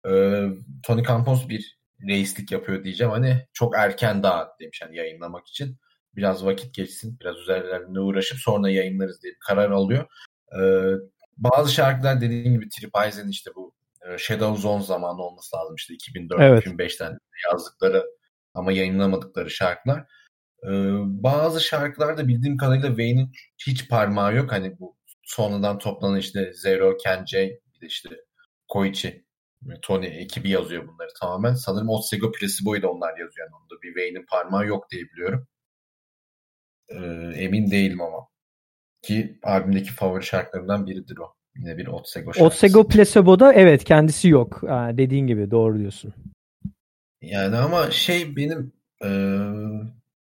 e, Tony Campos bir reislik yapıyor diyeceğim. Hani çok erken daha demiş hani yayınlamak için. Biraz vakit geçsin, biraz üzerlerinde uğraşıp sonra yayınlarız diye bir karar alıyor. E, bazı şarkılar dediğim gibi Trip Eisen işte bu Shadow Zone zamanı olması lazım işte 2004-2005'ten evet. yazdıkları ama yayınlamadıkları şarkılar. Ee, bazı şarkılarda bildiğim kadarıyla Wayne'in hiç parmağı yok. Hani bu sonradan toplanan işte Zero, Ken J, işte Koichi, Tony ekibi yazıyor bunları tamamen. Sanırım Otsego Placebo'yu da onlar yazıyor. Yani onda bir Wayne'in parmağı yok diye biliyorum. e, emin değilim ama. Ki albümdeki favori şarkılarımdan biridir o. Yine bir Otsego şarkısı. Otsego Placebo'da evet kendisi yok. Ha, dediğin gibi doğru diyorsun. Yani ama şey benim e,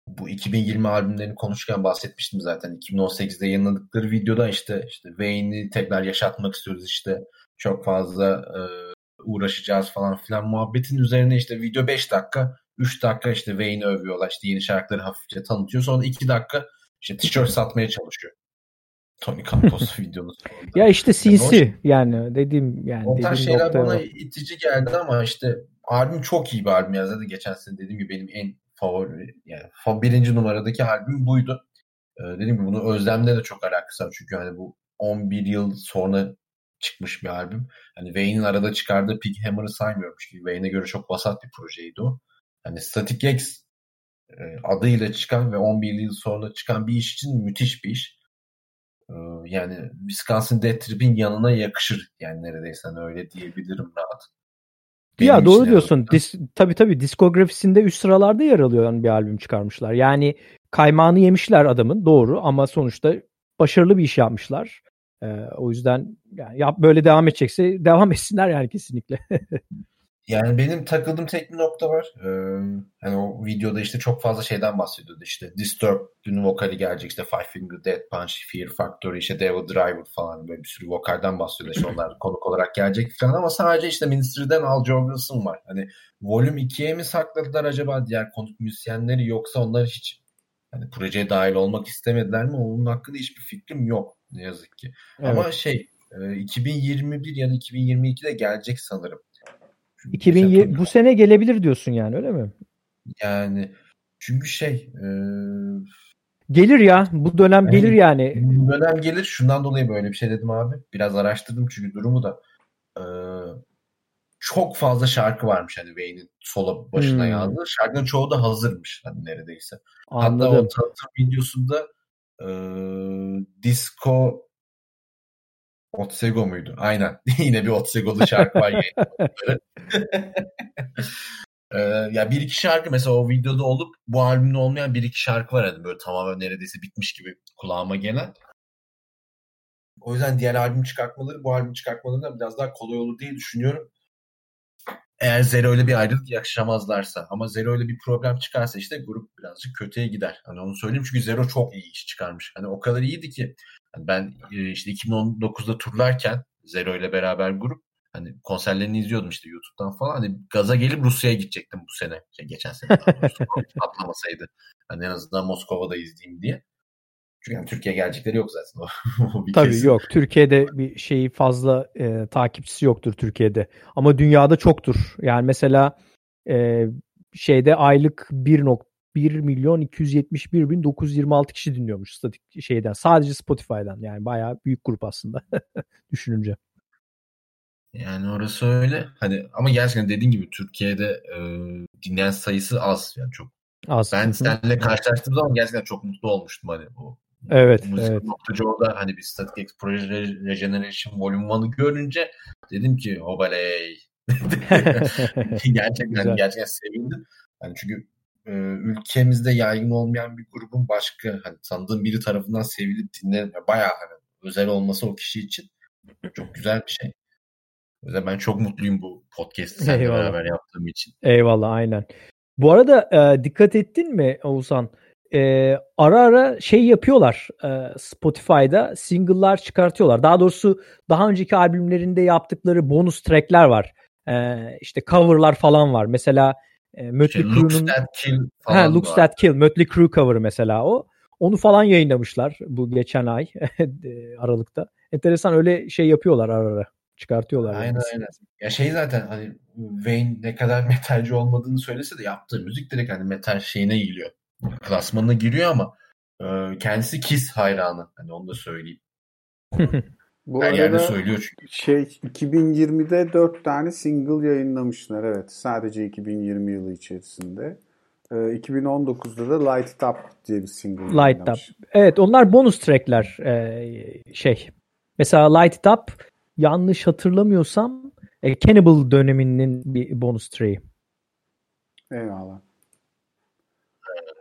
bu 2020 albümlerini konuşurken bahsetmiştim zaten. 2018'de yayınladıkları videoda işte işte Wayne'i tekrar yaşatmak istiyoruz işte. Çok fazla e, uğraşacağız falan filan muhabbetin üzerine işte video 5 dakika 3 dakika işte Wayne'i övüyorlar işte yeni şarkıları hafifçe tanıtıyor. Sonra 2 dakika işte tişört satmaya çalışıyor. Tony Campos videonun sonunda. Ya işte sinsi yani, yani dediğim yani. O tarz şeyler bana var. itici geldi ama işte albüm çok iyi bir albüm ya. Zaten geçen sene dediğim gibi benim en favori yani birinci numaradaki albüm buydu. Ee, dediğim gibi bunu Özlem'le de çok alakası var. Çünkü hani bu 11 yıl sonra çıkmış bir albüm. Hani Wayne'in arada çıkardığı Pig Hammer'ı saymıyorum. Çünkü Wayne'e göre çok vasat bir projeydi o. Hani Static X e, adıyla çıkan ve 11 yıl sonra çıkan bir iş için müthiş bir iş. Ee, yani Wisconsin Death Trip'in yanına yakışır. Yani neredeyse hani öyle diyebilirim rahat. Benim ya doğru diyorsun. Dis, tabii tabii diskografisinde üst sıralarda yer alıyor bir albüm çıkarmışlar. Yani kaymağını yemişler adamın doğru ama sonuçta başarılı bir iş yapmışlar. Ee, o yüzden yani yap böyle devam edecekse devam etsinler yani kesinlikle. Yani benim takıldığım tek bir nokta var. Ee, hani o videoda işte çok fazla şeyden bahsediyordu. İşte Disturbed'ün vokali gelecek. işte Five Finger Death Punch, Fear Factory, işte Devil Driver falan böyle bir sürü vokalden bahsediyor. İşte onlar konuk olarak gelecek falan ama sadece işte Ministry'den Al Jorgensen var. Hani Volume 2'ye mi sakladılar acaba diğer konuk müzisyenleri yoksa onlar hiç hani projeye dahil olmak istemediler mi? Onun hakkında hiçbir fikrim yok ne yazık ki. Evet. Ama şey 2021 ya da 2022'de gelecek sanırım. 2020 bu sene gelebilir diyorsun yani öyle mi? Yani çünkü şey e, gelir ya bu dönem gelir yani. Bu dönem gelir şundan dolayı böyle bir şey dedim abi. Biraz araştırdım çünkü durumu da e, çok fazla şarkı varmış hani Wayne'in solo başına Hmm. yazdığı. Şarkının çoğu da hazırmış hani neredeyse. Hatta Anladım. o tanıtım videosunda e, disco Otsego muydu? Aynen. Yine bir Otsego'lu şarkı var. Ee, ya bir iki şarkı mesela o videoda olup bu albümde olmayan bir iki şarkı var hani böyle tamamen neredeyse bitmiş gibi kulağıma gelen. O yüzden diğer albüm çıkartmaları bu albüm çıkartmalarından biraz daha kolay olur diye düşünüyorum. Eğer Zero ile bir ayrılık yaşamazlarsa ama Zero ile bir problem çıkarsa işte grup birazcık kötüye gider. Hani onu söyleyeyim çünkü Zero çok iyi iş çıkarmış. Hani o kadar iyiydi ki hani ben e, işte 2019'da turlarken Zero ile beraber grup hani konserlerini izliyordum işte YouTube'dan falan. Hani gaza gelip Rusya'ya gidecektim bu sene. Şey, geçen sene patlamasaydı. Hani en azından Moskova'da izleyeyim diye. Çünkü yani Türkiye gelecekleri yok zaten. O, bir Tabii kesin. yok. Türkiye'de bir şeyi fazla e, takipçisi yoktur Türkiye'de. Ama dünyada çoktur. Yani mesela e, şeyde aylık 1.1 milyon 271 bin 926 kişi dinliyormuş statik şeyden. Sadece Spotify'dan. Yani bayağı büyük grup aslında düşününce. Yani orası öyle. Hani ama gerçekten dediğin gibi Türkiye'de e, dinleyen sayısı az. Yani çok. Az. Ben seninle karşılaştığım zaman gerçekten çok mutlu olmuştum hani o Evet, müzik evet. orada hani bir Static X Project Re- Regeneration Volume 1'ı görünce dedim ki hobaley. gerçekten Güzel. gerçekten sevindim. Yani çünkü e, ülkemizde yaygın olmayan bir grubun başka hani tanıdığım biri tarafından sevilip dinlenip bayağı hani özel olması o kişi için çok güzel bir şey. O yüzden ben çok mutluyum bu podcast'i seninle Eyvallah. beraber yaptığım için. Eyvallah aynen. Bu arada e, dikkat ettin mi Oğuzhan? E, ara ara şey yapıyorlar e, Spotify'da single'lar çıkartıyorlar. Daha doğrusu daha önceki albümlerinde yaptıkları bonus track'ler var. E, işte cover'lar falan var. Mesela e, Mötley Şey, Looks That Kill falan ha, Looks var. That Kill, Mötley Crüe cover'ı mesela o. Onu falan yayınlamışlar bu geçen ay e, Aralık'ta. Enteresan öyle şey yapıyorlar ara ara. Çıkartıyorlar. Aynen yani. aynen. Ya şey zaten hani Wayne ne kadar metalci olmadığını söylese de yaptığı müzik direkt hani metal şeyine giriyor. Klasmanına giriyor ama e, kendisi Kiss hayranı. Hani onu da söyleyeyim. Bu Her yerde arada söylüyor çünkü. şey 2020'de 4 tane single yayınlamışlar. Evet. Sadece 2020 yılı içerisinde. Ee, 2019'da da Light It Up diye bir single Light Up. yayınlamış. Evet onlar bonus trackler e, şey. Mesela Light It Up yanlış hatırlamıyorsam e, Cannibal döneminin bir bonus track'i. Eyvallah.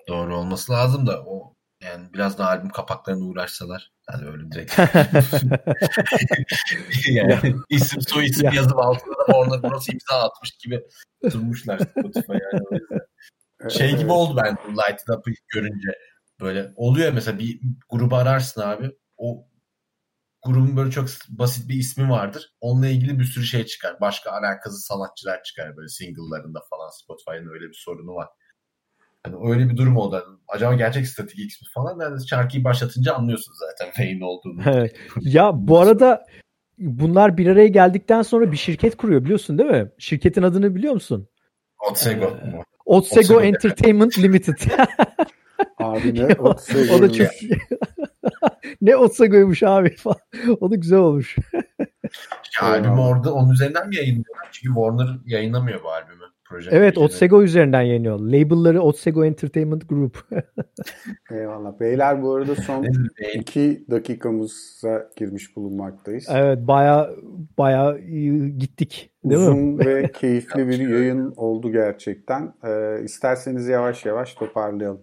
Doğru olması lazım da o Yani biraz da albüm kapaklarına uğraşsalar. Yani öyle direkt. yani isim soy isim yazıp altında da Warner Bros imza atmış gibi durmuşlar Spotify yani. Şey gibi oldu ben Light It Up'ı görünce. Böyle oluyor mesela bir grubu ararsın abi. O grubun böyle çok basit bir ismi vardır. Onunla ilgili bir sürü şey çıkar. Başka alakasız sanatçılar çıkar böyle single'larında falan Spotify'ın öyle bir sorunu var. Yani öyle bir durum oldu. Acaba gerçek statik X mi falan? Yani şarkıyı başlatınca anlıyorsun zaten neyin olduğunu. Evet. Ya bu arada bunlar bir araya geldikten sonra bir şirket kuruyor biliyorsun değil mi? Şirketin adını biliyor musun? Otsego. Ee, Otsego, Entertainment Limited. Abi ne Otsego? o da çok... ne Otsego'ymuş abi falan. O da güzel olmuş. ya, albüm orada onun üzerinden mi yayınlıyorlar? Çünkü Warner yayınlamıyor bu albümü. Proje evet Otsego üzerinden yayınlıyor. Label'ları Otsego Entertainment Group. Eyvallah. Beyler bu arada son iki dakikamıza girmiş bulunmaktayız. Evet baya baya gittik. Değil Uzun mi? ve keyifli bir yayın oldu gerçekten. Ee, isterseniz yavaş yavaş toparlayalım.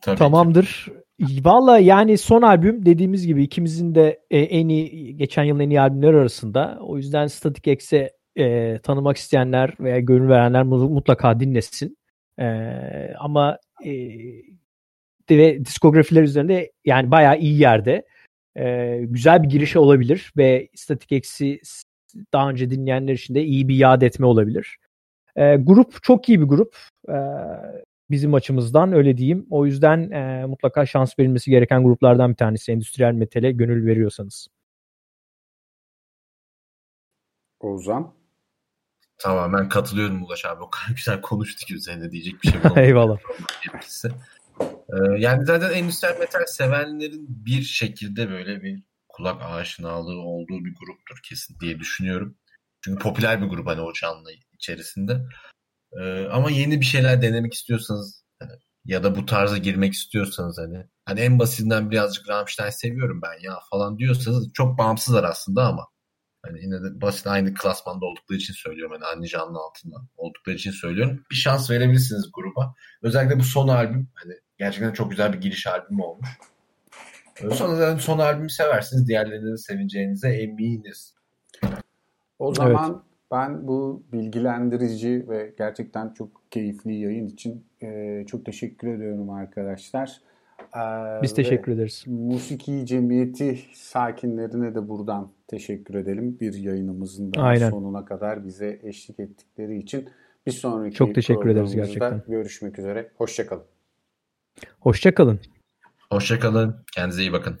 Tabii Tamamdır. Ki. Valla yani son albüm dediğimiz gibi ikimizin de e, en iyi geçen yılın en iyi albümler arasında. O yüzden Static X'e e, tanımak isteyenler veya gönül verenler mutlaka dinlesin. E, ama e, ve diskografiler üzerinde yani bayağı iyi yerde. E, güzel bir girişe olabilir ve Static X'i daha önce dinleyenler için de iyi bir yad etme olabilir. E, grup çok iyi bir grup. E, bizim açımızdan öyle diyeyim. O yüzden e, mutlaka şans verilmesi gereken gruplardan bir tanesi endüstriyel metale gönül veriyorsanız. Ozan? Tamamen katılıyorum Ulaş abi. O kadar güzel konuştu ki üzerine diyecek bir şey bulamadım. Eyvallah. Ee, yani zaten endüstriyel metal sevenlerin bir şekilde böyle bir kulak aşinalığı olduğu bir gruptur kesin diye düşünüyorum. Çünkü popüler bir grup hani o canlı içerisinde. Ee, ama yeni bir şeyler denemek istiyorsanız hani, ya da bu tarza girmek istiyorsanız hani hani en basitinden birazcık Rammstein seviyorum ben ya falan diyorsanız çok bağımsızlar aslında ama Hani yine de basit aynı klasmanda oldukları için söylüyorum. Hani aynı canlı altında oldukları için söylüyorum. Bir şans verebilirsiniz gruba. Özellikle bu son albüm hani gerçekten çok güzel bir giriş albümü olmuş. Sonra zaten son albümü seversiniz. Diğerlerini de seveceğinize eminiz. O zaman evet. ben bu bilgilendirici ve gerçekten çok keyifli yayın için e, çok teşekkür ediyorum arkadaşlar. Biz teşekkür ederiz. Musiki Cemiyeti sakinlerine de buradan teşekkür edelim. Bir yayınımızın da Aynen. sonuna kadar bize eşlik ettikleri için. Bir sonraki Çok teşekkür ederiz gerçekten. Görüşmek üzere. Hoşçakalın. Hoşçakalın. Hoşçakalın. Kendinize iyi bakın.